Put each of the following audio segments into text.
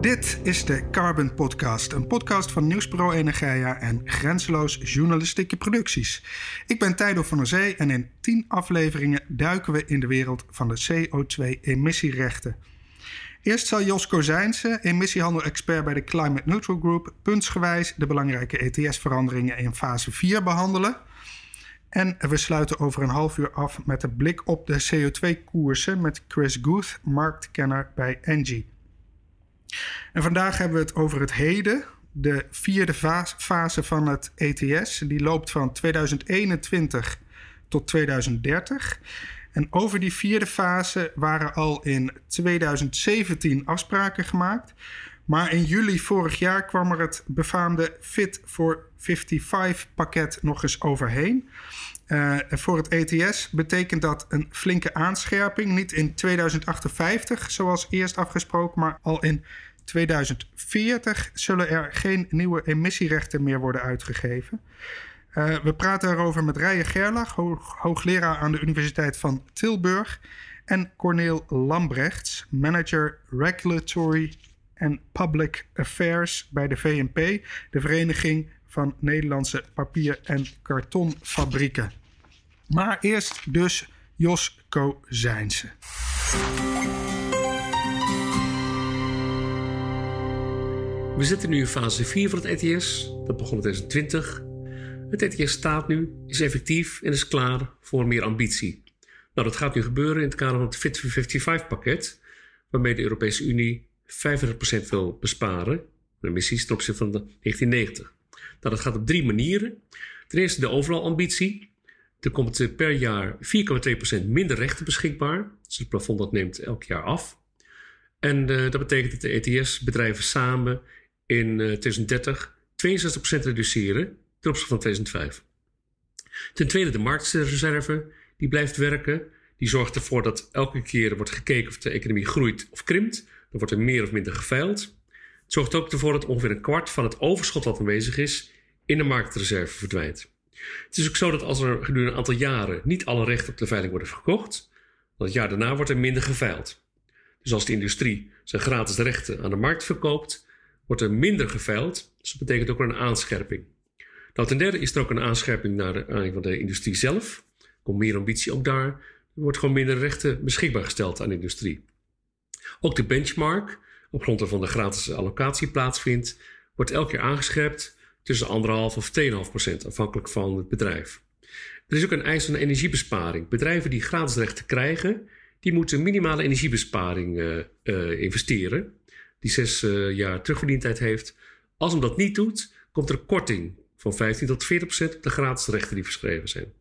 Dit is de Carbon Podcast, een podcast van Nieuwsbureau Energia en Grenzeloos Journalistieke Producties. Ik ben Tijdo van der Zee en in 10 afleveringen duiken we in de wereld van de CO2-emissierechten. Eerst zal Jos Kozijnse, emissiehandel-expert bij de Climate Neutral Group, puntsgewijs de belangrijke ETS-veranderingen in fase 4 behandelen. En we sluiten over een half uur af met een blik op de CO2-koersen met Chris Guth, marktkenner bij Engie. En vandaag hebben we het over het heden, de vierde fase van het ETS. Die loopt van 2021 tot 2030. En over die vierde fase waren al in 2017 afspraken gemaakt. Maar in juli vorig jaar kwam er het befaamde Fit for 55 pakket nog eens overheen. Uh, voor het ETS betekent dat een flinke aanscherping. Niet in 2058 zoals eerst afgesproken, maar al in 2040 zullen er geen nieuwe emissierechten meer worden uitgegeven. Uh, we praten erover met Rijen Gerlach, hoog, hoogleraar aan de Universiteit van Tilburg. En Corneel Lambrechts, manager Regulatory and Public Affairs bij de VNP, de Vereniging van Nederlandse Papier- en Kartonfabrieken. Maar eerst dus Jos Kozijnse. We zitten nu in fase 4 van het ETS. Dat begon in 2020. Het ETS staat nu, is effectief en is klaar voor meer ambitie. Nou, dat gaat nu gebeuren in het kader van het Fit for 55 pakket, waarmee de Europese Unie 35% wil besparen, de emissies ten opzichte van de 1990. Nou, dat gaat op drie manieren. Ten eerste de overal ambitie. Er komt per jaar 4,2% minder rechten beschikbaar. Dus het plafond dat neemt elk jaar af. En uh, dat betekent dat de ETS-bedrijven samen in 2030 62% reduceren ten opzichte van 2005. Ten tweede de marktreserve, die blijft werken. Die zorgt ervoor dat elke keer wordt gekeken of de economie groeit of krimpt. Dan wordt er meer of minder geveild. Het zorgt ook ervoor dat ongeveer een kwart van het overschot wat aanwezig is in de marktreserve verdwijnt. Het is ook zo dat als er gedurende een aantal jaren niet alle rechten op de veiling worden verkocht, dan het jaar daarna wordt er minder geveild. Dus als de industrie zijn gratis rechten aan de markt verkoopt, wordt er minder geveild. Dus dat betekent ook een aanscherping. Nou, ten derde is er ook een aanscherping naar de van de industrie zelf. Er komt meer ambitie ook daar. Er wordt gewoon minder rechten beschikbaar gesteld aan de industrie. Ook de benchmark, op grond waarvan de gratis allocatie plaatsvindt, wordt elke keer aangescherpt tussen 1,5 of 2,5 procent, afhankelijk van het bedrijf. Er is ook een eis van energiebesparing. Bedrijven die gratis rechten krijgen, die moeten minimale energiebesparing uh, uh, investeren die zes uh, jaar terugverdientijd heeft. Als hem dat niet doet, komt er een korting van 15 tot 40 procent op de gratis rechten die verschreven zijn.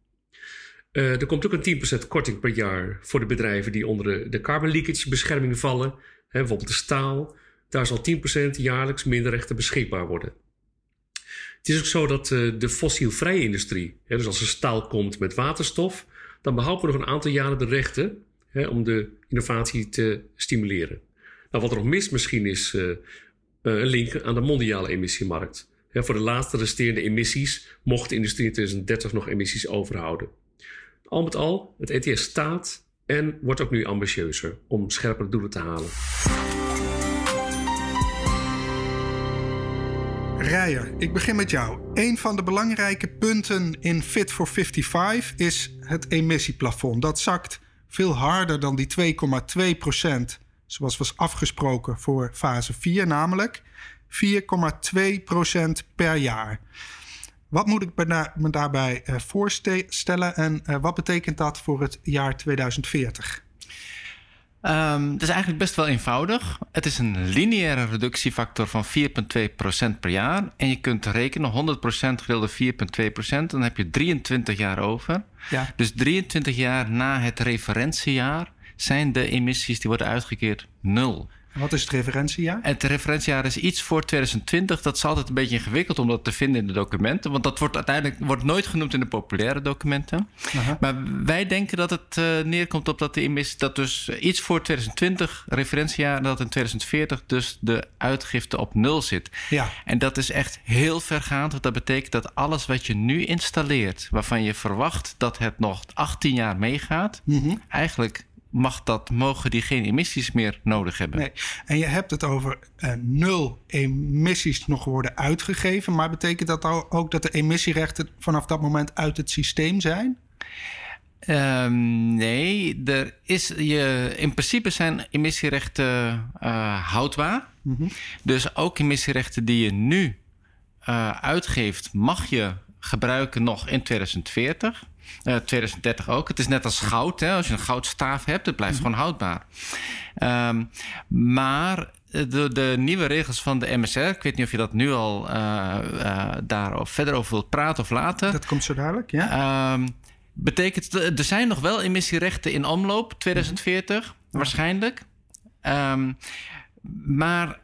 Er komt ook een 10% korting per jaar voor de bedrijven die onder de, de carbon leakage bescherming vallen. Hè, bijvoorbeeld de staal. Daar zal 10% jaarlijks minder rechten beschikbaar worden. Het is ook zo dat uh, de fossielvrije industrie, dus als er staal komt met waterstof, dan behouden we nog een aantal jaren de rechten om de innovatie te stimuleren. Nou, wat er nog mis misschien is uh, een link aan de mondiale emissiemarkt. Voor de laatste resterende emissies mocht de industrie in 2030 nog emissies overhouden. Al met al, het ETS staat en wordt ook nu ambitieuzer om scherpere doelen te halen. Rijer, ik begin met jou. Een van de belangrijke punten in Fit for 55 is het emissieplafond. Dat zakt veel harder dan die 2,2 procent zoals was afgesproken voor fase 4, namelijk 4,2% per jaar. Wat moet ik me daarbij eh, voorstellen en eh, wat betekent dat voor het jaar 2040? Um, ehm, het is eigenlijk best wel eenvoudig. Het is een lineaire reductiefactor van 4,2% per jaar. En je kunt rekenen 100% gedeeld door 4,2%. Dan heb je 23 jaar over. Ja. Dus 23 jaar na het referentiejaar zijn de emissies die worden uitgekeerd nul. Wat is het referentiejaar? Het referentiejaar is iets voor 2020. Dat is altijd een beetje ingewikkeld om dat te vinden in de documenten. Want dat wordt uiteindelijk wordt nooit genoemd in de populaire documenten. Maar wij denken dat het eh, neerkomt op dat de emissie... dat dus iets voor 2020 referentiejaar... dat in 2040 dus de uitgifte op nul zit. Ja. En dat is echt heel vergaand. Want dat betekent dat alles wat je nu installeert... waarvan je verwacht dat het nog 18 jaar meegaat... Mhm. eigenlijk mag dat, mogen die geen emissies meer nodig hebben. Nee. En je hebt het over eh, nul emissies nog worden uitgegeven. Maar betekent dat ook dat de emissierechten vanaf dat moment uit het systeem zijn? Ehm, nee, er is je, in principe zijn emissierechten eh, houdbaar. Dus ook emissierechten die je nu eh, uitgeeft, mag je gebruiken nog in 2040. Eh 2030 ook. Het is net als goud. Hè? Als je een goudstaaf hebt, het blijft gewoon houdbaar. Ehm, maar de, de nieuwe regels van de MSR, ik weet niet of je dat nu al eh eh, daar verder over wilt praten of later. Dat komt zo dadelijk, ja? Ehm, betekent, er zijn nog wel emissierechten in omloop, 2040 waarschijnlijk. Ehm, maar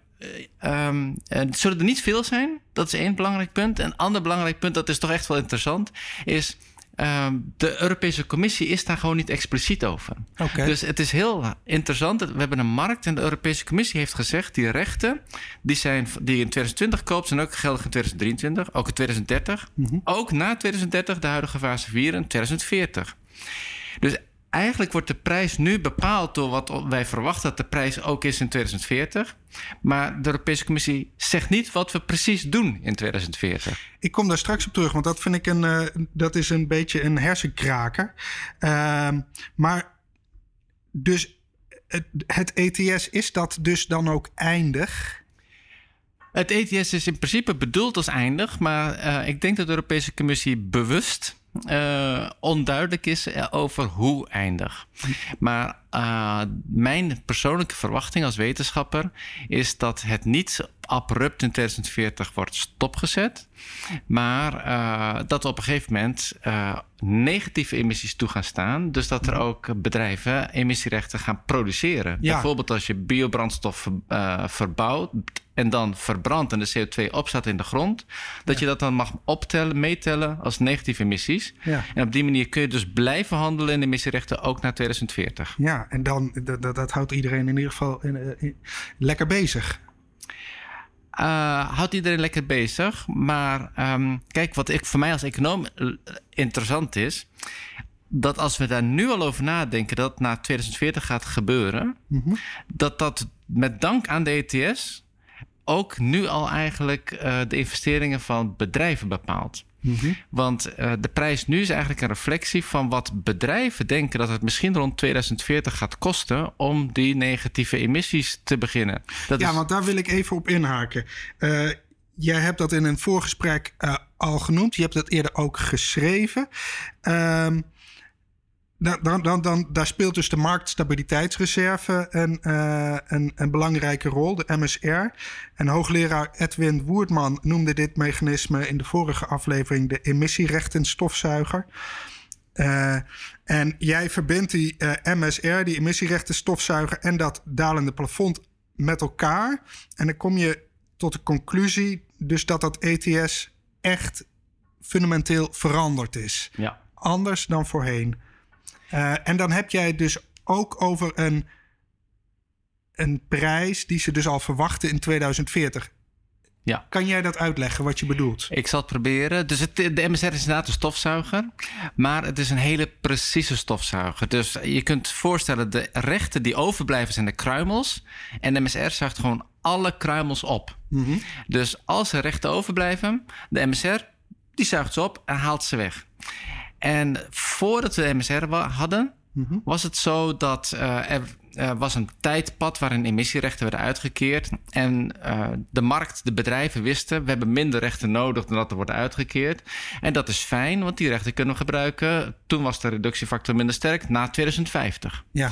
eh, eh, het zullen er niet veel zijn. Dat is één belangrijk punt. Een ander belangrijk punt, dat is toch echt wel interessant, is ehm, de Europese Commissie is daar gewoon niet expliciet over. Dus het is heel interessant. We hebben een markt en de Europese Commissie heeft gezegd... die rechten die, zijn, die je in 2020 koopt... zijn ook geldig in 2023, ook in 2030. Ook na 2030 de huidige fase 4 in 2040. Dus eigenlijk wordt de prijs nu bepaald door wat wij verwachten... dat de prijs ook is in 2040. Maar de Europese Commissie zegt niet wat we precies doen in 2040. Ik kom daar straks op terug, want dat vind ik een, eh, dat is een beetje een hersenkraker. Ehm, maar dus het, het ETS, is dat dus dan ook eindig? Het ETS is in principe bedoeld als eindig, maar eh, ik denk dat de Europese Commissie bewust eh, onduidelijk is eh, over hoe eindig. Maar eh, mijn persoonlijke verwachting als wetenschapper is dat het niet abrupt in 2040 wordt stopgezet, maar eh, dat op een gegeven moment negatieve emissies toe gaan staan. Dus dat er ook bedrijven emissierechten gaan produceren. Ja. Bijvoorbeeld als je biobrandstof verbouwt en dan verbrandt en de CO2 opstaat in de grond, dat je dat dan mag optellen, meetellen als negatieve emissies. Ja. En op die manier kun je dus blijven handelen in emissierechten ook na 2040. Ja, en dan, dat, dat, dat houdt iedereen in ieder geval in, eh, in- lekker bezig. Eh, houdt iedereen lekker bezig. Maar ehm, kijk, wat ik, voor mij als econoom eh, interessant is. Dat als we daar nu al over nadenken dat na 2040 gaat gebeuren. Dat dat met dank aan de ETS ook nu al eigenlijk eh, de investeringen van bedrijven bepaalt. Want eh, de prijs nu is eigenlijk een reflectie van wat bedrijven denken dat het misschien rond 2040 gaat kosten om die negatieve emissies te beginnen. Dat Ja, is, want daar wil ik even op inhaken. Eh, jij hebt dat in een voorgesprek al genoemd. Je hebt dat eerder ook geschreven. Ehm, dan, dan, dan, dan, daar speelt dus de marktstabiliteitsreserve een, eh, een, een belangrijke rol, de MSR. En hoogleraar Edwin Woerdman noemde dit mechanisme in de vorige aflevering de emissierechtenstofzuiger. Eh, en jij verbindt die eh, MSR, die emissierechtenstofzuiger, en dat dalende plafond met elkaar. En dan kom je tot de conclusie dus dat dat ETS echt fundamenteel veranderd is. ja. Anders dan voorheen. Eh, en dan heb jij dus ook over een, een prijs die ze dus al verwachten in 2040. Ja. Kan jij dat uitleggen wat je bedoelt? Ik zal het proberen. Dus het, de MSR is inderdaad een stofzuiger. Maar het is een hele precieze stofzuiger. Dus je kunt voorstellen, de rechten die overblijven zijn de kruimels. En de MSR zuigt gewoon alle kruimels op. Dus als er rechten overblijven, de MSR, die zuigt ze op en haalt ze weg. En voordat we de MSR hadden, was het zo dat eh, er was een tijdpad waarin emissierechten werden uitgekeerd. En eh, de markt, de bedrijven wisten, we hebben minder rechten nodig dan dat er worden uitgekeerd. En dat is fijn, want die rechten kunnen we gebruiken. Toen was de reductiefactor minder sterk, na 2050. Ja,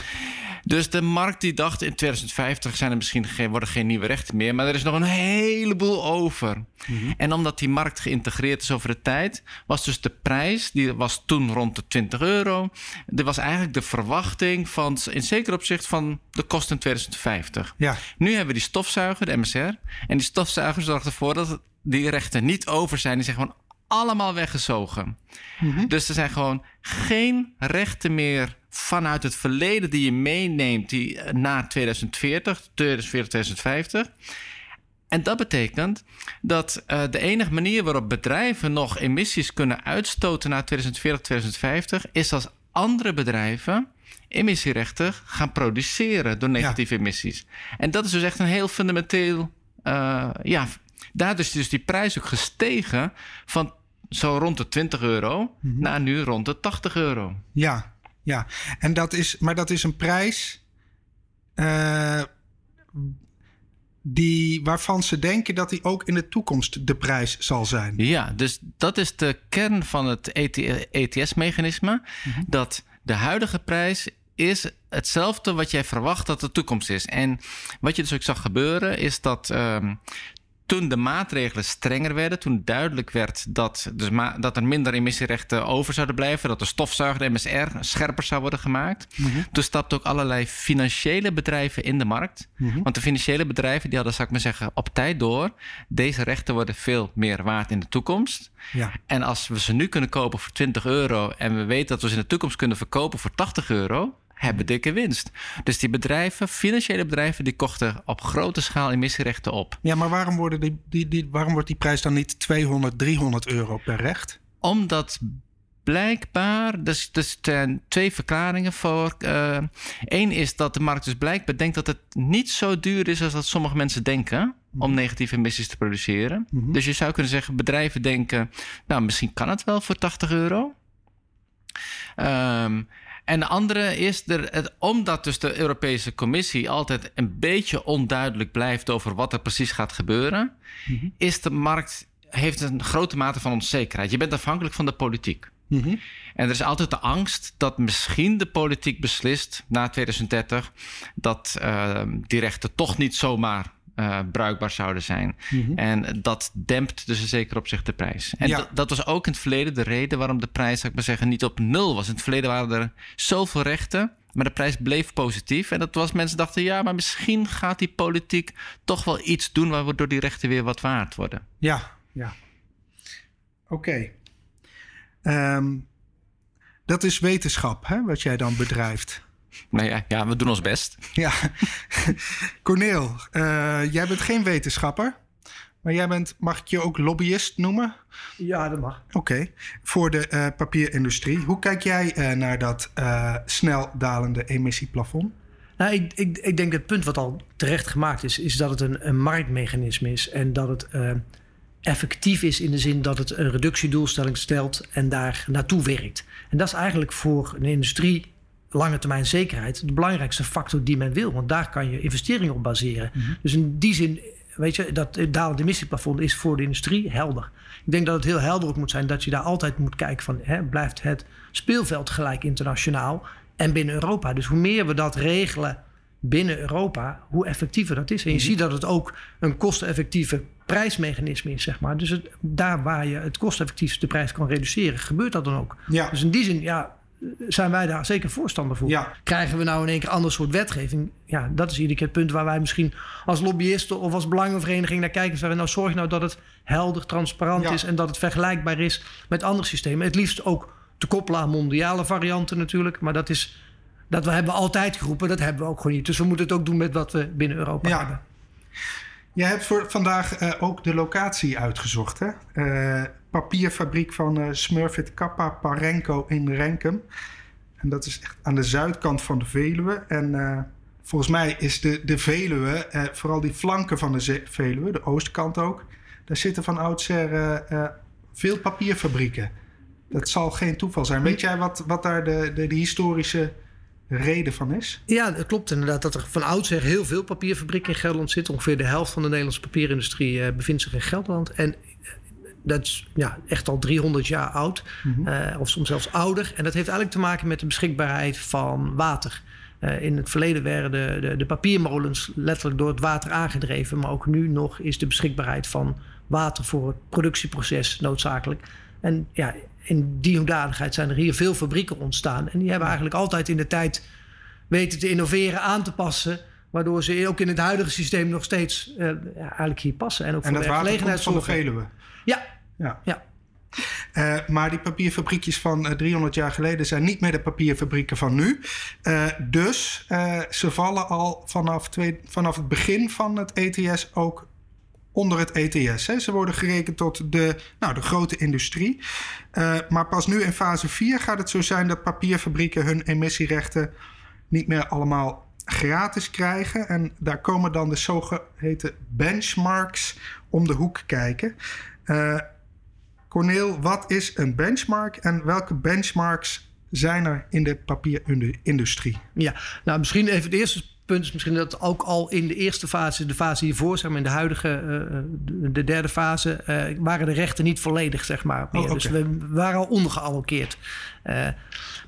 Dus de markt die dacht in 2050 zijn er misschien geen, worden geen nieuwe rechten meer, maar er is nog een heleboel over. Mhm. En omdat die markt geïntegreerd is over de tijd, was dus de prijs, die was toen rond de 20 euro. Er was eigenlijk de verwachting van, in zeker opzicht van de kosten in 2050. Ja. Nu hebben we die stofzuiger, de MSR, en die stofzuiger zorgt ervoor dat die rechten niet over zijn. Die zijn gewoon allemaal weggezogen. Mhm. Dus er zijn gewoon geen rechten meer vanuit het verleden die je meeneemt die, eh, na 2040, 2040, 2050. En dat betekent dat uh, de enige manier waarop bedrijven nog emissies kunnen uitstoten na 2040, 2050 is als andere bedrijven emissierechten gaan produceren door negatieve emissies. En dat is dus echt een heel fundamenteel. Uh, ja, daar is dus die prijs ook gestegen van zo rond de 20 euro mm naar nu rond de 80 euro. Ja, ja. En dat is, maar dat is een prijs uh, die, waarvan ze denken dat die ook in de toekomst de prijs zal zijn. Ja, dus dat is de kern van het ETS-mechanisme. Mhm. Dat de huidige prijs is hetzelfde wat jij verwacht dat de toekomst is. En wat je dus ook zag gebeuren, is dat um, toen de maatregelen strenger werden, toen duidelijk werd dat, dus dat er minder emissierechten over zouden blijven, dat de stofzuiger, de MSR, scherper zou worden gemaakt, mm toen stapten ook allerlei financiële bedrijven in de markt. Mhm. Want de financiële bedrijven die hadden, zou ik maar zeggen, op tijd door. Deze rechten worden veel meer waard in de toekomst. Ja. En als we ze nu kunnen kopen voor 20 euro en we weten dat we ze in de toekomst kunnen verkopen voor 80 euro, hebben dikke winst. Dus die bedrijven, financiële bedrijven, die kochten op grote schaal emissierechten op. Ja, maar waarom, worden die, die, die, waarom wordt die prijs dan niet 200, 300 euro per recht? Omdat blijkbaar, dus, dus zijn twee verklaringen voor. Eén uh, is dat de markt dus blijkbaar denkt dat het niet zo duur is als dat sommige mensen denken om mhm. negatieve emissies te produceren. Mm -hmm. Dus je zou kunnen zeggen, bedrijven denken, nou misschien kan het wel voor 80 euro. Um, en de andere is, er, het, omdat dus de Europese Commissie altijd een beetje onduidelijk blijft over wat er precies gaat gebeuren, mhm. is de markt heeft een grote mate van onzekerheid. Je bent afhankelijk van de politiek. Mhm. En er is altijd de angst dat misschien de politiek beslist na 2030 dat uh, die rechten toch niet zomaar uh, bruikbaar zouden zijn. Mhm. En dat dempt dus zeker op zich de prijs. En dat was ook in het verleden de reden waarom de prijs, zou ik maar zeggen, niet op nul was. In het verleden waren er zoveel rechten. Maar de prijs bleef positief. En dat was mensen dachten, ja, maar misschien gaat die politiek toch wel iets doen waardoor die rechten weer wat waard worden. Ja, ja. Oké. Ehm, dat is wetenschap, hè, wat jij dan bedrijft. Nou ja, ja, we doen ons best. Ja. Corneel, uh, jij bent geen wetenschapper. Maar jij bent, mag ik je ook lobbyist noemen? Ja, dat mag. Oké, voor de uh, papierindustrie. Hoe kijk jij uh, naar dat snel dalende emissieplafond? Nou, ik, ik, ik denk dat het punt wat al terecht gemaakt is, is dat het een, een marktmechanisme is en dat het effectief is in de zin dat het een reductiedoelstelling stelt en daar naartoe werkt. En dat is eigenlijk voor een industrie lange termijn zekerheid de belangrijkste factor die men wil. Want daar kan je investeringen op baseren. Mhm. Dus in die zin, weet je, dat dalende emissieplafond is voor de industrie helder. Ik denk dat het heel helder ook moet zijn dat je daar altijd moet kijken van... Hè, blijft het speelveld gelijk internationaal en binnen Europa. Dus hoe meer we dat regelen binnen Europa, hoe effectiever dat is. En je mhm. ziet dat het ook een kosteneffectieve prijsmechanisme is, zeg maar. Dus het, daar waar je het kosteneffectief de prijs kan reduceren, gebeurt dat dan ook. Ja. Dus in die zin, ja, zijn wij daar zeker voorstander voor. Krijgen we nou in één keer een ander soort wetgeving? Ja, dat is iedere keer het punt waar wij misschien als lobbyisten of als belangenvereniging naar kijken. Zeggen, nou zorg nou dat het helder, transparant is en dat het vergelijkbaar is met andere systemen. Het liefst ook te koppelen aan mondiale varianten natuurlijk. Maar dat is, dat we hebben altijd geroepen, dat hebben we ook gewoon niet. Dus we moeten het ook doen met wat we binnen Europa ja. hebben. Jij hebt voor vandaag uh, ook de locatie uitgezocht, hè? Uh, papierfabriek van uh, Smurfit Kappa Parenco in Renkum. En dat is echt aan de zuidkant van de Veluwe. En uh, volgens mij is de, de Veluwe, uh, vooral die flanken van de Veluwe, de oostkant ook, daar zitten van oudsher veel papierfabrieken. Dat zal geen toeval zijn. Weet jij wat, wat daar de, de, historische reden van is? Ja, dat klopt inderdaad. Dat er van oudsher heel veel papierfabrieken in Gelderland zitten. Ongeveer de helft van de Nederlandse papierindustrie bevindt zich in Gelderland. En dat is ja, echt al 300 jaar oud, mm of soms zelfs ouder. En dat heeft eigenlijk te maken met de beschikbaarheid van water. Uh, in het verleden werden de, de, de, papiermolens letterlijk door het water aangedreven. Maar ook nu nog is de beschikbaarheid van water voor het productieproces noodzakelijk. En ja, in die hoedanigheid zijn er hier veel fabrieken ontstaan. En die hebben eigenlijk altijd in de tijd weten te innoveren, aan te passen. Waardoor ze ook in het huidige systeem nog steeds uh, ja, eigenlijk hier passen. En ook en voor werkgelegenheid van de Veluwe. Ja. Ja. ja. Uh, maar die papierfabriekjes van uh, eh, 300 jaar geleden zijn niet meer de papierfabrieken van nu. Uh, dus ze vallen al vanaf, twee, vanaf het begin van het ETS ook onder het ETS. Hè. Ze worden gerekend tot de, nou, de grote industrie. maar pas nu in fase 4 gaat het zo zijn dat papierfabrieken hun emissierechten niet meer allemaal gratis krijgen. En daar komen dan de zogeheten benchmarks om de hoek kijken. Corneel, wat is een benchmark en welke benchmarks zijn er in de papierindustrie? Ja, nou misschien even het eerste punt is misschien dat ook al in de eerste fase, de fase hiervoor, zeg maar in de huidige, uh, de, derde fase, uh, waren de rechten niet volledig, zeg maar. Meer. Oh, Dus we waren al ondergeallokeerd. Uh,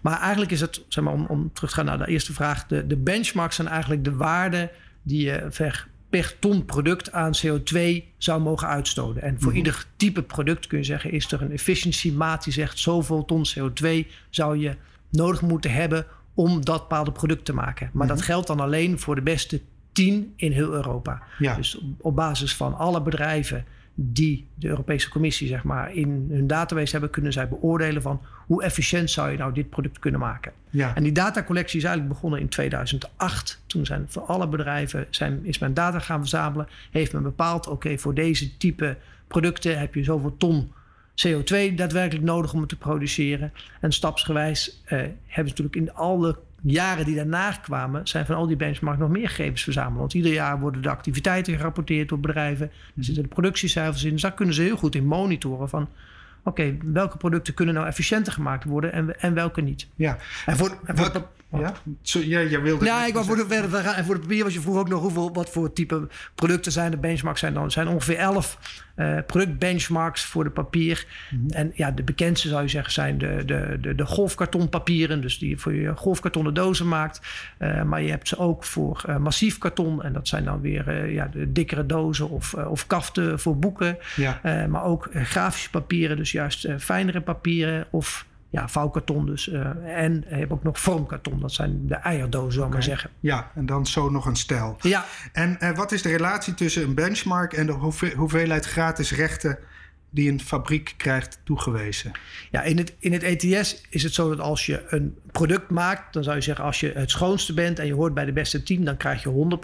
maar eigenlijk is het, zeg maar, om, om terug te gaan naar de eerste vraag, de, de benchmarks zijn eigenlijk de waarden die je ver, per ton product aan CO2 zou mogen uitstoten. En voor mhm. ieder type product kun je zeggen, is er een efficiëntiemaat die zegt zoveel ton CO2 zou je nodig moeten hebben om dat bepaalde product te maken. Maar dat mhm. geldt dan alleen voor de beste 10 in heel Europa. Dus op basis van alle bedrijven die de Europese Commissie zeg maar, in hun database hebben, kunnen zij beoordelen van hoe efficiënt zou je nou dit product kunnen maken. Ja. En die datacollectie is eigenlijk begonnen in 2008. Toen zijn voor alle bedrijven zijn, is men data gaan verzamelen. Heeft men bepaald, oké, voor deze type producten heb je zoveel ton CO2 daadwerkelijk nodig om het te produceren. En stapsgewijs eh, hebben ze natuurlijk in alle jaren die daarna kwamen, zijn van al die benchmarks nog meer gegevens verzameld. Want ieder jaar worden de activiteiten gerapporteerd door bedrijven. Er zitten de productiecijfers in. Dus daar kunnen ze heel goed in monitoren van oké, welke producten kunnen nou efficiënter gemaakt worden en, en welke niet. Ja. En voor, en voor ja? Zo, ja, jij wilde. Ja, ik wou voor de, verder. En voor de papier was je vroeg ook nog hoeveel, wat voor type producten zijn de benchmarks zijn dan. Zijn ongeveer 11 uh, eh, productbenchmarks voor de papier. Mhm. En ja, de bekendste zou je zeggen zijn de, de, de, de golfkartonpapieren. Dus die je voor je golfkartonnen dozen maakt. Uh, maar je hebt ze ook voor uh, massief karton. En dat zijn dan weer ja, de dikkere dozen of, of kaften voor boeken. Ja. maar ook grafische papieren, dus juist fijnere papieren of ja, vouwkarton dus. Uh, en je hebt ook nog vormkarton. Dat zijn de eierdozen, zou ik maar zeggen. Ja, en dan zo nog een stijl. Ja. En uh, wat is de relatie tussen een benchmark en de hoeveelheid gratis rechten die een fabriek krijgt toegewezen? Ja, in het, in het ETS is het zo dat als je een product maakt, dan zou je zeggen als je het schoonste bent en je hoort bij de beste 10, dan krijg je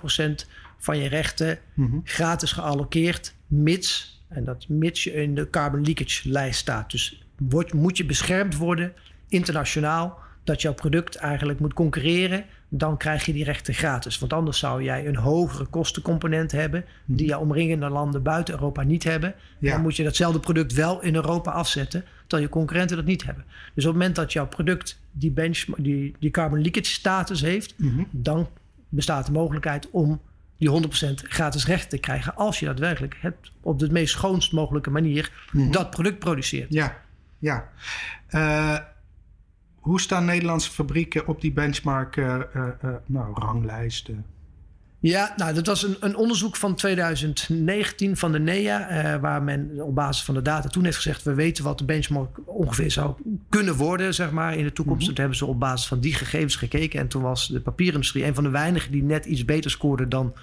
100% van je rechten mm -hmm. gratis gealloceerd, mits, en dat mits je in de carbon leakage lijst staat. Dus wordt, moet je beschermd worden internationaal dat jouw product eigenlijk moet concurreren, dan krijg je die rechten gratis. Want anders zou jij een hogere kostencomponent hebben, die je omringende landen buiten Europa niet hebben. Dan moet je datzelfde product wel in Europa afzetten, terwijl je concurrenten dat niet hebben. Dus op het moment dat jouw product die, benchmark, die, die carbon leakage status heeft, mhm. dan bestaat de mogelijkheid om die 100% gratis recht te krijgen als je daadwerkelijk het op de meest schoonst mogelijke manier mhm. dat product produceert. Ja, ja. Uh, hoe staan Nederlandse fabrieken op die benchmark uh, uh, nou, ranglijsten? Ja, nou, dat was een, een, onderzoek van 2019 van de NEA, waar men op basis van de data toen heeft gezegd: we weten wat de benchmark ongeveer zou kunnen worden, zeg maar, in de toekomst. Mm -hmm. Toen hebben ze op basis van die gegevens gekeken. En toen was de papierindustrie een van de weinigen die net iets beter scoorde dan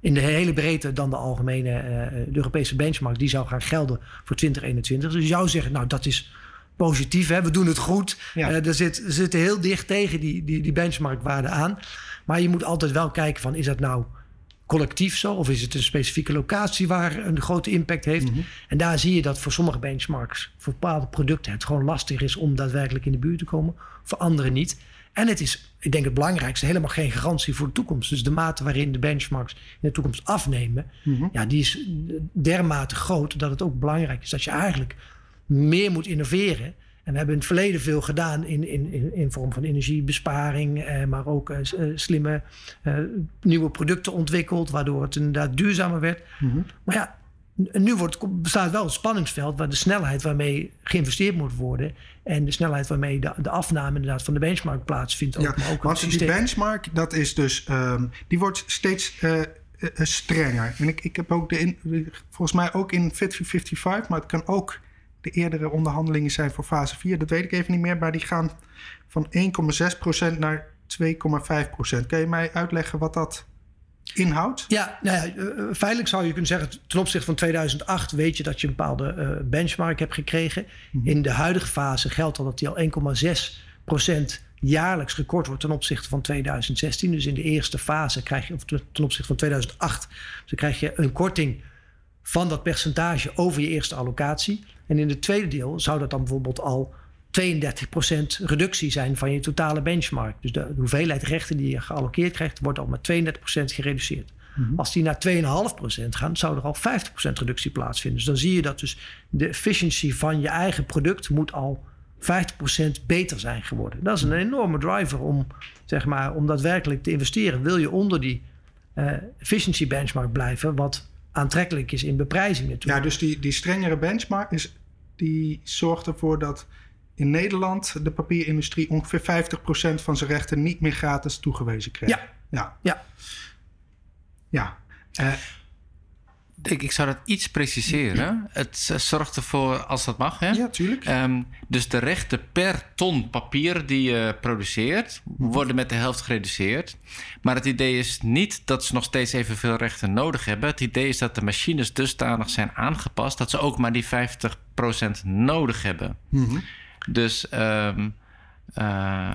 in de hele breedte dan de algemene Europese benchmark. Die zou gaan gelden voor 2021. Dus je zou zeggen, nou, dat is positief. Hè? We doen het goed. Ja. Uh, er, zit, zitten heel dicht tegen die, die, die benchmarkwaarde aan. Maar je moet altijd wel kijken van, is dat nou collectief zo? Of is het een specifieke locatie waar een grote impact heeft? Mhm. En daar zie je dat voor sommige benchmarks, voor bepaalde producten, het gewoon lastig is om daadwerkelijk in de buurt te komen. Voor anderen niet. En het is, ik denk het belangrijkste, helemaal geen garantie voor de toekomst. Dus de mate waarin de benchmarks in de toekomst afnemen, mhm. ja, die is dermate groot dat het ook belangrijk is dat je eigenlijk meer moet innoveren. En we hebben in het verleden veel gedaan in, in, in vorm van energiebesparing, eh, maar ook eh, eh, slimme eh, nieuwe producten ontwikkeld, waardoor het inderdaad duurzamer werd. Mhm. Maar ja, nu wordt, bestaat wel een spanningsveld waar de snelheid waarmee geïnvesteerd moet worden en de snelheid waarmee de, de afname inderdaad van de benchmark plaatsvindt. Ook, ja, maar ook want die systeem. benchmark, dat is dus, ehm, die wordt steeds eh, strenger. En ik, ik heb ook de, in, volgens mij ook in Fit for 55, maar het kan ook de eerdere onderhandelingen zijn voor fase 4. Dat weet ik even niet meer, maar die gaan van 1,6% naar 2,5%. Kan je mij uitleggen wat dat inhoudt? Ja, nou ja, eh, feitelijk zou je kunnen zeggen, ten opzichte van 2008 weet je dat je een bepaalde eh, benchmark hebt gekregen. In de huidige fase geldt al dat die al 1,6% jaarlijks gekort wordt ten opzichte van 2016. Dus in de eerste fase krijg je, of ten opzichte van 2008, dus krijg je een korting van dat percentage over je eerste allocatie. En in het tweede deel zou dat dan bijvoorbeeld al 32% reductie zijn van je totale benchmark. Dus de hoeveelheid rechten die je geallockeerd krijgt, wordt al met 32% gereduceerd. Als die naar 2,5% gaan, zou er al 50% reductie plaatsvinden. Dus dan zie je dat dus de efficiency van je eigen product moet al 50% beter zijn geworden. Dat is een enorme driver om, zeg maar, om daadwerkelijk te investeren. Wil je onder die uh, efficiency benchmark blijven, wat aantrekkelijk is in beprijzing natuurlijk. Ja, dus die, die strengere benchmark is, die zorgt ervoor dat in Nederland de papierindustrie ongeveer 50% van zijn rechten niet meer gratis toegewezen krijgt. Ja. Ja. Ja. ja. Uh, ik, ik zou dat iets preciseren. Het uh, zorgt ervoor, als dat mag, hè? Ja, tuurlijk. Um, dus de rechten per ton papier die je produceert, worden met de helft gereduceerd. Maar het idee is niet dat ze nog steeds evenveel rechten nodig hebben. Het idee is dat de machines dusdanig zijn aangepast dat ze ook maar die 50% nodig hebben. Mm -hmm. Dus um, uh,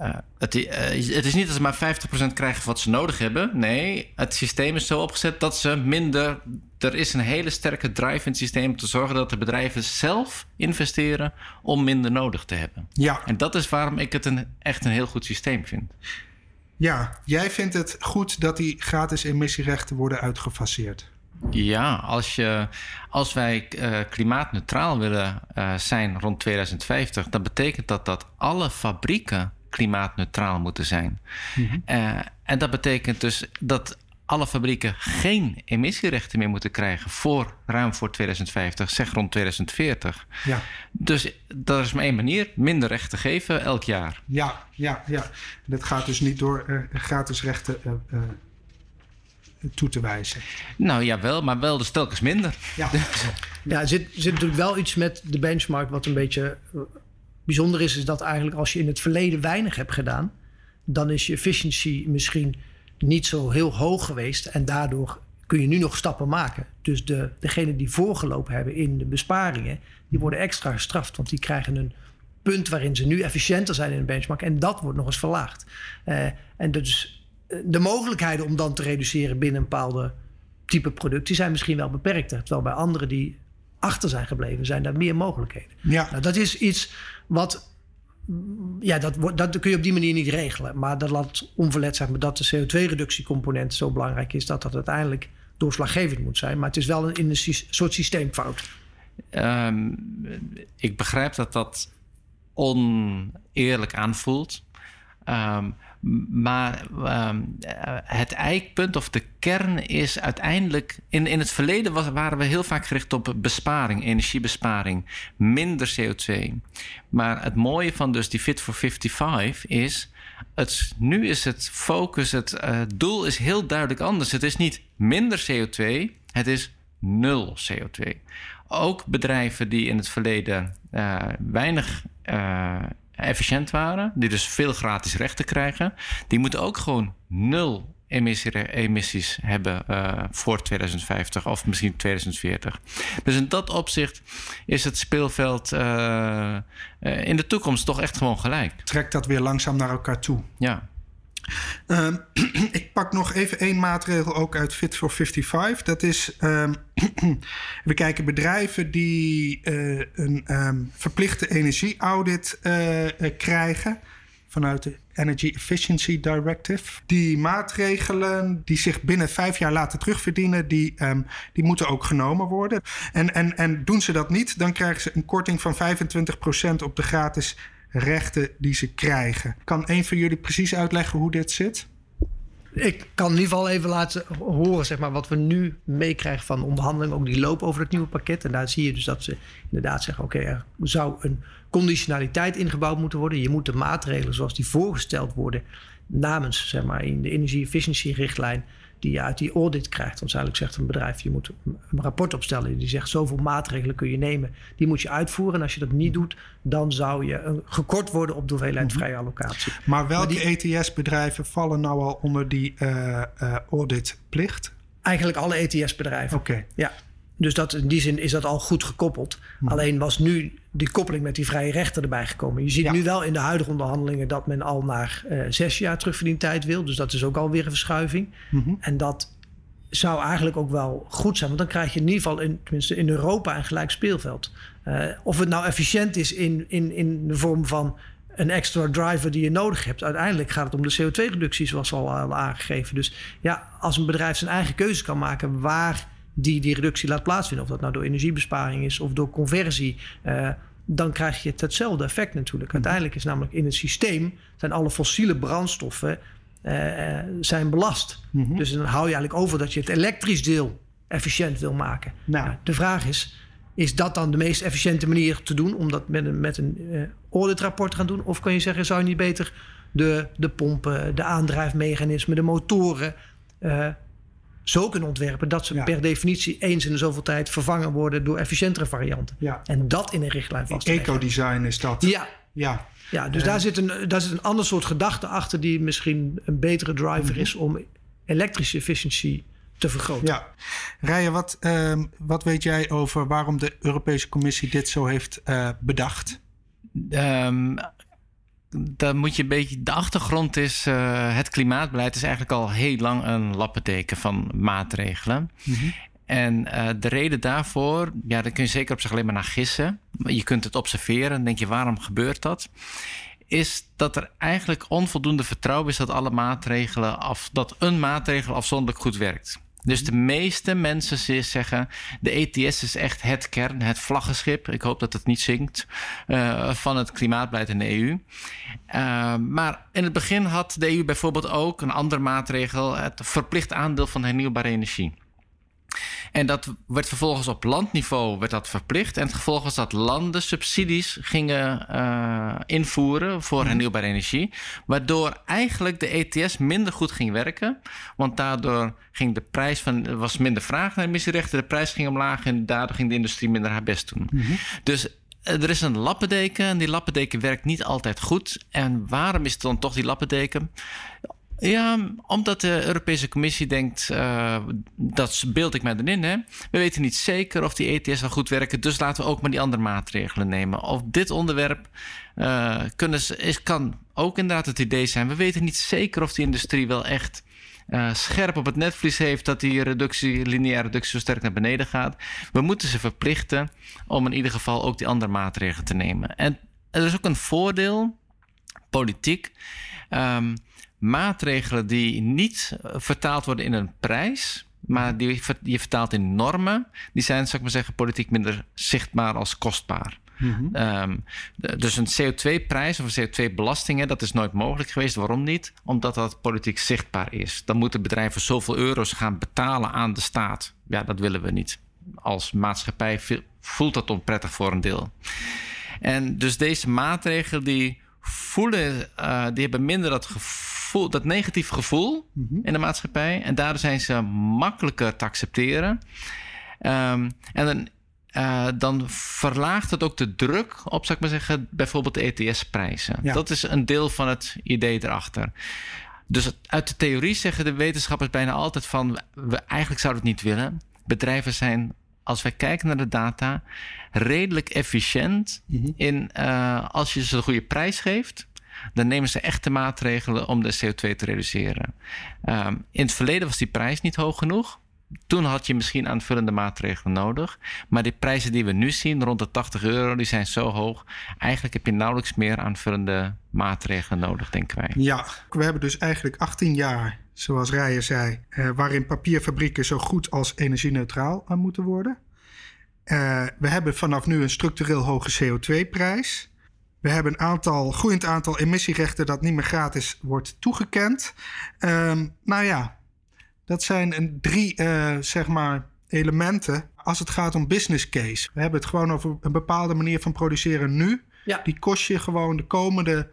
uh, het, uh, het, is niet dat ze maar 50% krijgen wat ze nodig hebben. Nee, het systeem is zo opgezet dat ze minder. Er is een hele sterke drive in het systeem om te zorgen dat de bedrijven zelf investeren om minder nodig te hebben. Ja. En dat is waarom ik het een, echt een heel goed systeem vind. Ja, jij vindt het goed dat die gratis emissierechten worden uitgefaseerd. Ja, als, je, als wij uh, klimaatneutraal willen uh, zijn rond 2050, dan betekent dat dat alle fabrieken klimaatneutraal moeten zijn. Mm -hmm. uh, en dat betekent dus dat alle fabrieken geen emissierechten meer moeten krijgen voor ruim voor 2050, zeg rond 2040. Ja. Dus dat is maar één manier: minder rechten geven elk jaar. Ja, ja, ja. Dat gaat dus niet door uh, gratis rechten uh, toe te wijzen. Nou ja, wel, maar wel dus telkens minder. Ja, ja er zit, zit natuurlijk wel iets met de benchmark wat een beetje bijzonder is. Is dat eigenlijk als je in het verleden weinig hebt gedaan, dan is je efficiency misschien niet zo heel hoog geweest. En daardoor kun je nu nog stappen maken. Dus de, degenen die voorgelopen hebben in de besparingen, die worden extra gestraft. Want die krijgen een punt waarin ze nu efficiënter zijn in de benchmark. En dat wordt nog eens verlaagd. Uh, en dus de mogelijkheden om dan te reduceren binnen een bepaalde type product, die zijn misschien wel beperkter. Terwijl bij anderen die achter zijn gebleven, zijn daar meer mogelijkheden. Ja. Nou, dat is iets wat. Ja, dat, dat kun je op die manier niet regelen. Maar dat laat onverlet maar, dat de CO2-reductiecomponent zo belangrijk is dat dat uiteindelijk doorslaggevend moet zijn. Maar het is wel een, in een soort systeemfout. Um, ik begrijp dat dat oneerlijk aanvoelt. Um, maar um, het eikpunt of de kern is uiteindelijk. In, in het verleden was, waren we heel vaak gericht op besparing, energiebesparing, minder CO2. Maar het mooie van dus die Fit for 55 is. Het, nu is het focus, het uh, doel is heel duidelijk anders. Het is niet minder CO2, het is nul CO2. Ook bedrijven die in het verleden uh, weinig. Uh, efficiënt waren, die dus veel gratis rechten krijgen, die moeten ook gewoon nul emissie, emissies hebben uh, voor 2050 of misschien 2040. Dus in dat opzicht is het speelveld uh, uh, in de toekomst toch echt gewoon gelijk. Trekt dat weer langzaam naar elkaar toe. Ja. Um, ik pak nog even één maatregel ook uit Fit for 55. Dat is, um, we kijken bedrijven die uh, een um, verplichte energieaudit uh, uh, krijgen vanuit de Energy Efficiency Directive. Die maatregelen die zich binnen vijf jaar laten terugverdienen, die, die moeten ook genomen worden. En, en, en doen ze dat niet, dan krijgen ze een korting van 25% op de gratis rechten die ze krijgen. Kan een van jullie precies uitleggen hoe dit zit? ik kan in ieder geval even laten horen zeg maar, wat we nu meekrijgen van onderhandelingen. Ook die lopen over het nieuwe pakket. En daar zie je dus dat ze inderdaad zeggen: oké, er zou een conditionaliteit ingebouwd moeten worden. Je moet de maatregelen zoals die voorgesteld worden namens zeg maar, in de energie-efficiëntie-richtlijn die je uit die audit krijgt. Dan eigenlijk zegt een bedrijf, je moet een rapport opstellen. Die zegt, zoveel maatregelen kun je nemen. Die moet je uitvoeren. En als je dat niet doet, dan zou je gekort worden op de hoeveelheid mhm. vrije allocatie. Maar welke ETS-bedrijven vallen nou al onder die uh, uh, auditplicht? Eigenlijk alle ETS-bedrijven. Oké. Ja. Dus dat, in die zin is dat al goed gekoppeld. Hm. Alleen was nu die koppeling met die vrije rechten erbij gekomen. Je ziet nu wel in de huidige onderhandelingen dat men al naar uh, zes jaar terugverdientijd wil. Dus dat is ook alweer een verschuiving. Mhm. En dat zou eigenlijk ook wel goed zijn. Want dan krijg je in ieder geval, in, tenminste in Europa, een gelijk speelveld. Uh, of het nou efficiënt is in, in, in de vorm van een extra driver die je nodig hebt. Uiteindelijk gaat het om de CO2-reductie, zoals al, al aangegeven. Dus ja, als een bedrijf zijn eigen keuze kan maken waar die die reductie laat plaatsvinden. Of dat nou door energiebesparing is of door conversie. Uh, dan krijg je hetzelfde effect natuurlijk. Mhm. Uiteindelijk is namelijk in het systeem zijn alle fossiele brandstoffen uh, zijn belast. Mm Dus dan hou je eigenlijk over dat je het elektrisch deel efficiënt wil maken. Nou. de vraag is, is dat dan de meest efficiënte manier te doen om dat met een, met een uh, auditrapport te gaan doen? Of kan je zeggen, zou je niet beter de, de pompen, de aandrijfmechanismen, de motoren zo kunnen ontwerpen dat ze per definitie eens in de zoveel tijd vervangen worden door efficiëntere varianten. Ja. En dat in een richtlijn vast. Ecodesign is dat. Ja. Ja, ja dus daar, zit een, daar zit een ander soort gedachte achter die misschien een betere driver is om elektrische efficiëntie te vergroten. Ja. Rijen, wat, uh, wat weet jij over waarom de Europese Commissie dit zo heeft uh, bedacht? Um, dan moet je een beetje. De achtergrond is. Uh, het klimaatbeleid is eigenlijk al heel lang een lappendeken van maatregelen. Mm En uh, de reden daarvoor, ja, daar kun je zeker op zich alleen maar naar gissen. Je kunt het observeren en denk je, waarom gebeurt dat? Is dat er eigenlijk onvoldoende vertrouwen is dat alle maatregelen af, dat een maatregel afzonderlijk goed werkt. Dus de meeste mensen zeggen: de ETS is echt het kern, het vlaggenschip. Ik hoop dat het niet zinkt uh, van het klimaatbeleid in de EU. Uh, maar in het begin had de EU bijvoorbeeld ook een andere maatregel: het verplicht aandeel van hernieuwbare energie. En dat werd vervolgens op landniveau werd dat verplicht. En het gevolg was dat landen subsidies gingen uh, invoeren voor mhm. hernieuwbare energie. Waardoor eigenlijk de ETS minder goed ging werken. Want daardoor ging de prijs van, was minder vraag naar emissierechten. De prijs ging omlaag en daardoor ging de industrie minder haar best doen. Mhm. Dus eh, er is een lappendeken en die lappendeken werkt niet altijd goed. En waarom is het dan toch die lappendeken? Ja, omdat de Europese Commissie denkt, uh, dat beeld ik mij erin. Hè? We weten niet zeker of die ETS wel goed werken, dus laten we ook maar die andere maatregelen nemen. Of dit onderwerp uh, kunnen, is, kan ook inderdaad het idee zijn. We weten niet zeker of die industrie wel echt uh, scherp op het netvlies heeft dat die reductie, lineaire reductie zo sterk naar beneden gaat. We moeten ze verplichten om in ieder geval ook die andere maatregelen te nemen. En er is ook een voordeel, politiek. Um, maatregelen die niet eh, vertaald worden in een prijs, maar die je vertaalt in normen, die zijn, zou ik maar zeggen, politiek minder zichtbaar als kostbaar. Mm um, dus een CO2-prijs of een CO2-belasting, dat is nooit mogelijk geweest. Waarom niet? Omdat dat politiek zichtbaar is. Dan moeten bedrijven zoveel euro's gaan betalen aan de staat. Ja, dat willen we niet. Als maatschappij voelt dat onprettig voor een deel. En dus deze maatregelen die voelen, uh, die hebben minder dat gevoel dat negatief gevoel mhm. in de maatschappij. En daardoor zijn ze makkelijker te accepteren. Um, en dan, uh, dan verlaagt het ook de druk op, zou ik maar zeggen, bijvoorbeeld de ETS-prijzen. Dat is een deel van het idee erachter. Dus uit de theorie zeggen de wetenschappers bijna altijd van... we eigenlijk zouden het niet willen. Bedrijven zijn, als wij kijken naar de data... redelijk efficiënt mhm. in uh, als je ze de goede prijs geeft dan nemen ze echte maatregelen om de CO2 te reduceren. Um, in het verleden was die prijs niet hoog genoeg. Toen had je misschien aanvullende maatregelen nodig. Maar die prijzen die we nu zien, rond de 80 euro, die zijn zo hoog. Eigenlijk heb je nauwelijks meer aanvullende maatregelen nodig, denken wij. Ja, we hebben dus eigenlijk 18 jaar, zoals Rijer zei, eh, waarin papierfabrieken zo goed als energie-neutraal aan moeten worden. Uh, we hebben vanaf nu een structureel hoge CO2-prijs. We hebben een aantal, groeiend aantal emissierechten dat niet meer gratis wordt toegekend. Um, nou ja, dat zijn een drie uh, zeg maar elementen als het gaat om business case. We hebben het gewoon over een bepaalde manier van produceren nu. Ja. Die kost je gewoon de komende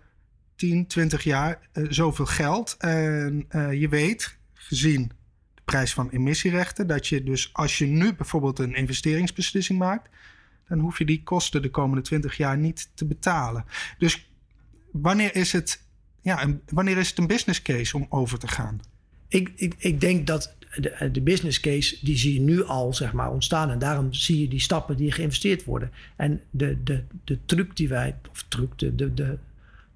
10, 20 jaar uh, zoveel geld. En uh, je weet, gezien de prijs van emissierechten, dat je dus als je nu bijvoorbeeld een investeringsbeslissing maakt, dan hoef je die kosten de komende 20 jaar niet te betalen. Dus wanneer is het, ja, een, wanneer is het een business case om over te gaan? Ik, ik, ik denk dat de, de, business case, die zie je nu al zeg maar, ontstaan. En daarom zie je die stappen die geïnvesteerd worden. En de, de, de truc die wij, of truc, de, de, de,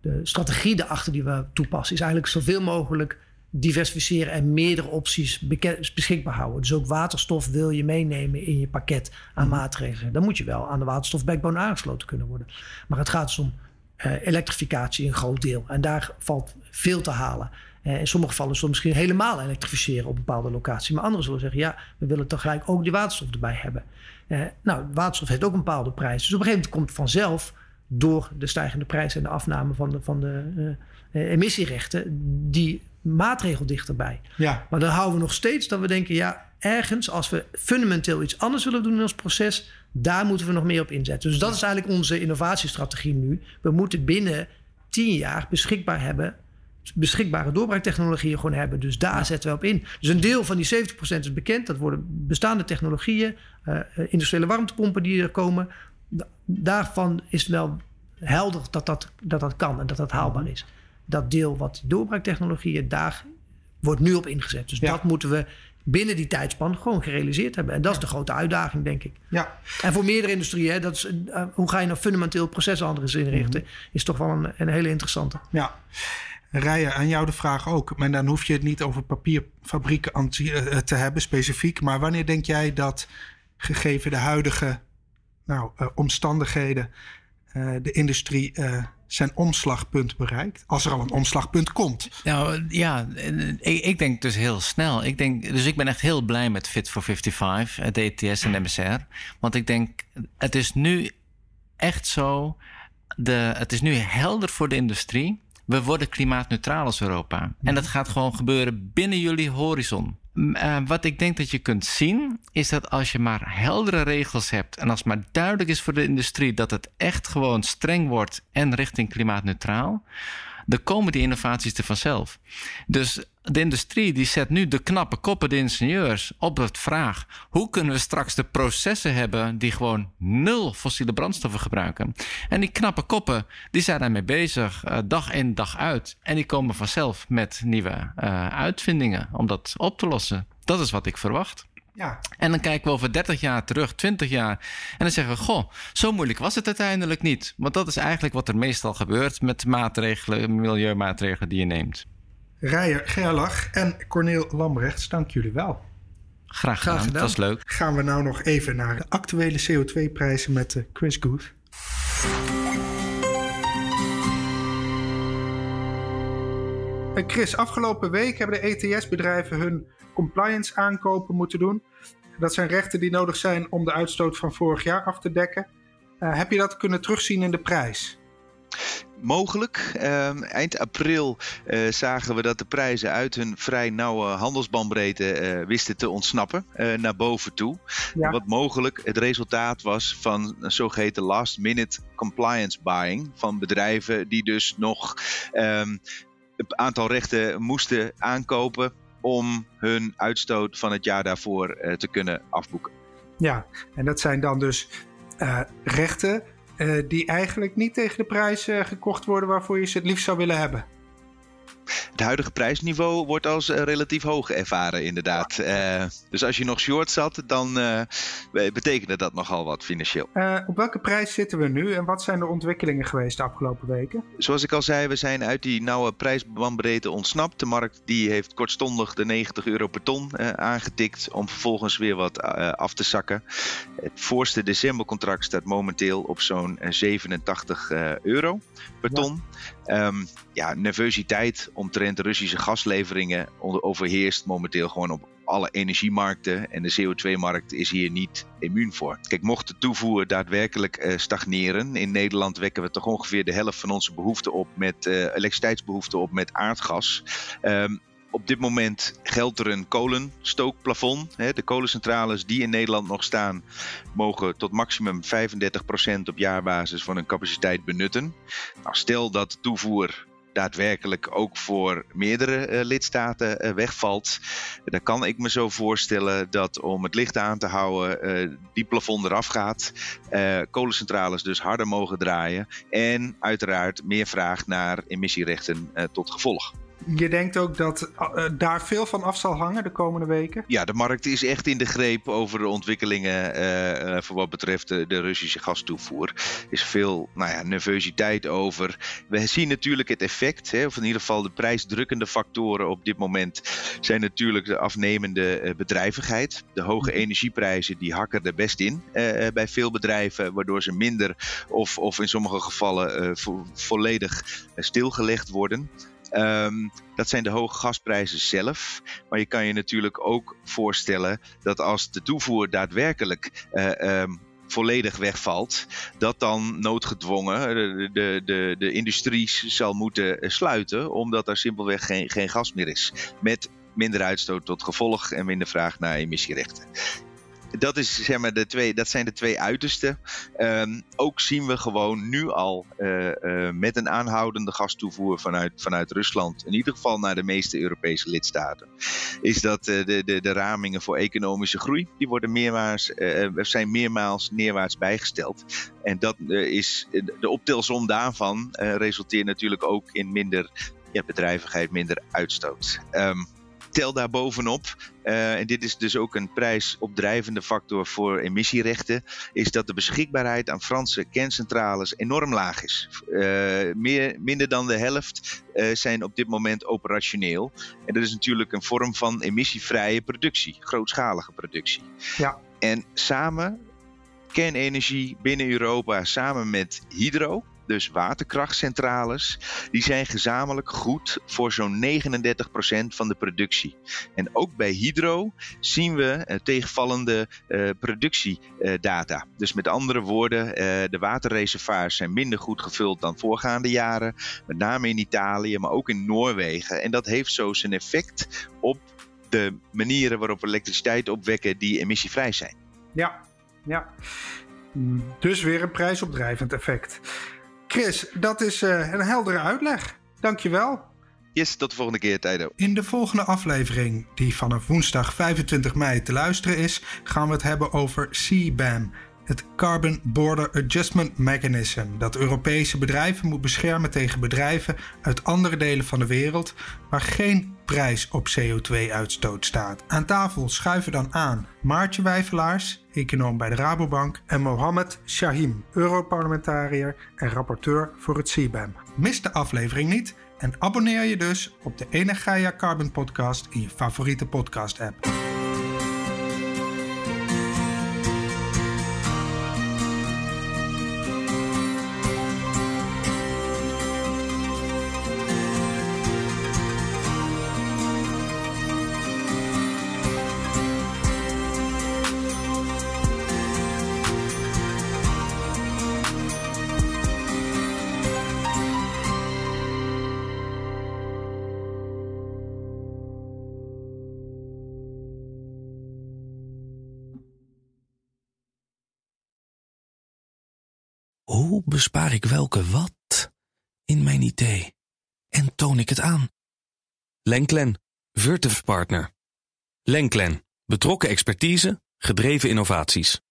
de strategie daarachter die we toepassen, is eigenlijk zoveel mogelijk diversificeren en meerdere opties beschikbaar houden. Dus ook waterstof wil je meenemen in je pakket aan mhm. maatregelen. Dan moet je wel aan de waterstofbackbone aangesloten kunnen worden. Maar het gaat dus om uh, elektrificatie een groot deel. En daar valt veel te halen. Uh, in sommige gevallen zullen we misschien helemaal elektrificeren op bepaalde locaties. Maar anderen zullen zeggen, ja, we willen tegelijk ook die waterstof erbij hebben. Uh, nou, waterstof heeft ook een bepaalde prijs. Dus op een gegeven moment komt vanzelf door de stijgende prijs en de afname van de, van de emissierechten die maatregel dichterbij. Ja. Maar dan houden we nog steeds dat we denken, ja, ergens als we fundamenteel iets anders willen doen in ons proces, daar moeten we nog meer op inzetten. Dus dat is eigenlijk onze innovatiestrategie nu. We moeten binnen tien jaar beschikbaar hebben, beschikbare doorbraaktechnologieën gewoon hebben. Dus daar zetten we op in. Dus een deel van die 70% is bekend. Dat worden bestaande technologieën, uh, industriële warmtepompen die er komen. Daarvan is wel helder dat dat, dat dat kan en dat dat haalbaar is dat deel wat doorbraaktechnologieën, daar wordt nu op ingezet. Dus dat moeten we binnen die tijdspan gewoon gerealiseerd hebben. En dat is de grote uitdaging, denk ik. Ja. En voor meerdere industrieën, dat is, uh, hoe ga je nou fundamenteel processen anders inrichten, mhm. is toch wel een, een hele interessante. Ja. Rijen, aan jou de vraag ook. Maar dan hoef je het niet over papierfabrieken eh, te hebben specifiek. Maar wanneer denk jij dat, gegeven de huidige nou, uh, omstandigheden, de industrie zijn omslagpunt bereikt? Als er al een omslagpunt komt. Nou ja, ik, ik, denk dus heel snel. Ik denk, dus ik ben echt heel blij met Fit for 55, de ETS en de MSR. Want ik denk, het is nu echt zo. De, het is nu helder voor de industrie. We worden klimaatneutraal als Europa. En dat gaat gewoon gebeuren binnen jullie horizon. Uh, wat ik denk dat je kunt zien, is dat als je maar heldere regels hebt en als maar duidelijk is voor de industrie dat het echt gewoon streng wordt en richting klimaatneutraal, dan komen die innovaties er vanzelf. Dus de industrie die zet nu de knappe koppen, de ingenieurs, op de vraag: hoe kunnen we straks de processen hebben die gewoon nul fossiele brandstoffen gebruiken? En die knappe koppen die zijn daarmee bezig, uh, dag in dag uit. En die komen vanzelf met nieuwe uh, uitvindingen om dat op te lossen. Dat is wat ik verwacht. Ja. En dan kijken we over 30 jaar terug, 20 jaar. En dan zeggen we: Goh, zo moeilijk was het uiteindelijk niet. Want dat is eigenlijk wat er meestal gebeurt met maatregelen, milieumaatregelen die je neemt. Rijer Gerlach en Corneel Lambrechts, dank jullie wel. Graag gedaan, Graag gedaan. dat was leuk. Gaan we nou nog even naar de actuele CO2-prijzen met eh, Chris Gooth. Eh, Chris, afgelopen week hebben de ETS-bedrijven hun compliance aankopen moeten doen. Dat zijn rechten die nodig zijn om de uitstoot van vorig jaar af te dekken. Uh, heb je dat kunnen terugzien in de prijs? Mogelijk. Ehm, eind april uh, zagen we dat de prijzen uit hun vrij nauwe handelsbandbreedte uh, wisten te ontsnappen uh, naar boven toe. Ja. Wat mogelijk het resultaat was van een zogeheten last minute compliance buying van bedrijven die dus nog um, een aantal rechten moesten aankopen om hun uitstoot van het jaar daarvoor te kunnen afboeken. Ja, en dat zijn dan dus rechten die eigenlijk niet tegen de prijs uh, gekocht worden waarvoor je ze het liefst zou willen hebben. Het huidige prijsniveau wordt als uh, relatief hoog ervaren, inderdaad. Uh, dus als je nog short zat, dan uh, betekende dat nogal wat financieel. op welke prijs zitten we nu en wat zijn de ontwikkelingen geweest de afgelopen weken? Zoals ik al zei, we zijn uit die nauwe prijsbandbreedte ontsnapt. De markt die heeft kortstondig de 90 euro per ton aangetikt om vervolgens weer wat af te zakken. Het voorste decembercontract staat momenteel op zo'n 87 euro per ton. Um, ja, nervositeit omtrent Russische gasleveringen overheerst momenteel gewoon op alle energiemarkten. En de CO2-markt is hier niet immuun voor. Kijk, mocht de toevoer daadwerkelijk uh, stagneren. In Nederland wekken we toch ongeveer de helft van onze behoefte op met uh, elektriciteitsbehoefte op met aardgas. Um, op dit moment geldt er een kolenstookplafond. De kolencentrales die in Nederland nog staan, mogen tot maximum 35% op jaarbasis van hun capaciteit benutten. Nou, stel dat toevoer daadwerkelijk ook voor meerdere uh, lidstaten uh, wegvalt. Dan kan ik me zo voorstellen dat om het licht aan te houden, uh, die plafond eraf gaat. kolencentrales dus harder mogen draaien. En uiteraard meer vraag naar emissierechten tot gevolg. Je denkt ook dat uh, daar veel van af zal hangen de komende weken? Ja, de markt is echt in de greep over de ontwikkelingen uh, voor wat betreft de, de, Russische gastoevoer. Er is veel nou ja, nervositeit over. We zien natuurlijk het effect, hè, of in ieder geval de prijsdrukkende factoren op dit moment zijn natuurlijk de afnemende bedrijvigheid. De hoge mhm. energieprijzen die hakken er best in bij veel bedrijven, waardoor ze minder of, of in sommige gevallen vo volledig stilgelegd worden. Um, dat zijn de hoge gasprijzen zelf. Maar je kan je natuurlijk ook voorstellen dat als de toevoer daadwerkelijk uh, um, volledig wegvalt, dat dan noodgedwongen de, de, de, de industrie zal moeten sluiten, omdat er simpelweg geen, geen gas meer is. Met minder uitstoot tot gevolg en minder vraag naar emissierechten dat, is, zeg maar, de twee, dat zijn de twee uitersten. Um, ook zien we gewoon nu al uh, uh, met een aanhoudende gastoevoer vanuit, vanuit Rusland, in ieder geval naar de meeste Europese lidstaten, is dat uh, de, de, de ramingen voor economische groei, die worden meermaals, zijn meermaals neerwaarts bijgesteld. En dat is, de optelsom daarvan resulteert natuurlijk ook in minder ja, bedrijvigheid, minder uitstoot. Um, tel daar bovenop, uh, en dit is dus ook een prijsopdrijvende factor voor emissierechten, is dat de beschikbaarheid aan Franse kerncentrales enorm laag is. Uh, meer, minder dan de helft uh, zijn op dit moment operationeel. En dat is natuurlijk een vorm van emissievrije productie, grootschalige productie. Ja. En samen kernenergie binnen Europa, samen met hydro, dus waterkrachtcentrales, die zijn gezamenlijk goed voor zo'n 39% van de productie. En ook bij hydro zien we uh, tegenvallende uh, productiedata. dus met andere woorden, uh, de waterreservoirs zijn minder goed gevuld dan voorgaande jaren. Met name in Italië, maar ook in Noorwegen. En dat heeft zo zijn effect op de manieren waarop we elektriciteit opwekken die emissievrij zijn. Ja, ja. Dus weer een prijsopdrijvend effect. Chris, dat is uh, een heldere uitleg. Dankjewel. Yes, tot de volgende keer, Tijdo. In de volgende aflevering, die vanaf woensdag 25 mei te luisteren is, gaan we het hebben over CBAM, het Carbon Border Adjustment Mechanism, dat Europese bedrijven moet beschermen tegen bedrijven uit andere delen van de wereld waar geen prijs op CO2-uitstoot staat. Aan tafel schuiven dan aan Maartje Wijvelaars, econoom bij de Rabobank, en Mohammed Shahim, Europarlementariër en rapporteur voor het CBAM. Mis de aflevering niet en abonneer je dus op de Energia Carbon Podcast in je favoriete podcast-app. Hoe bespaar ik welke wat in mijn idee en toon ik het aan? Lenklen, Virtuf Partner. Lenklen, betrokken expertise, gedreven innovaties.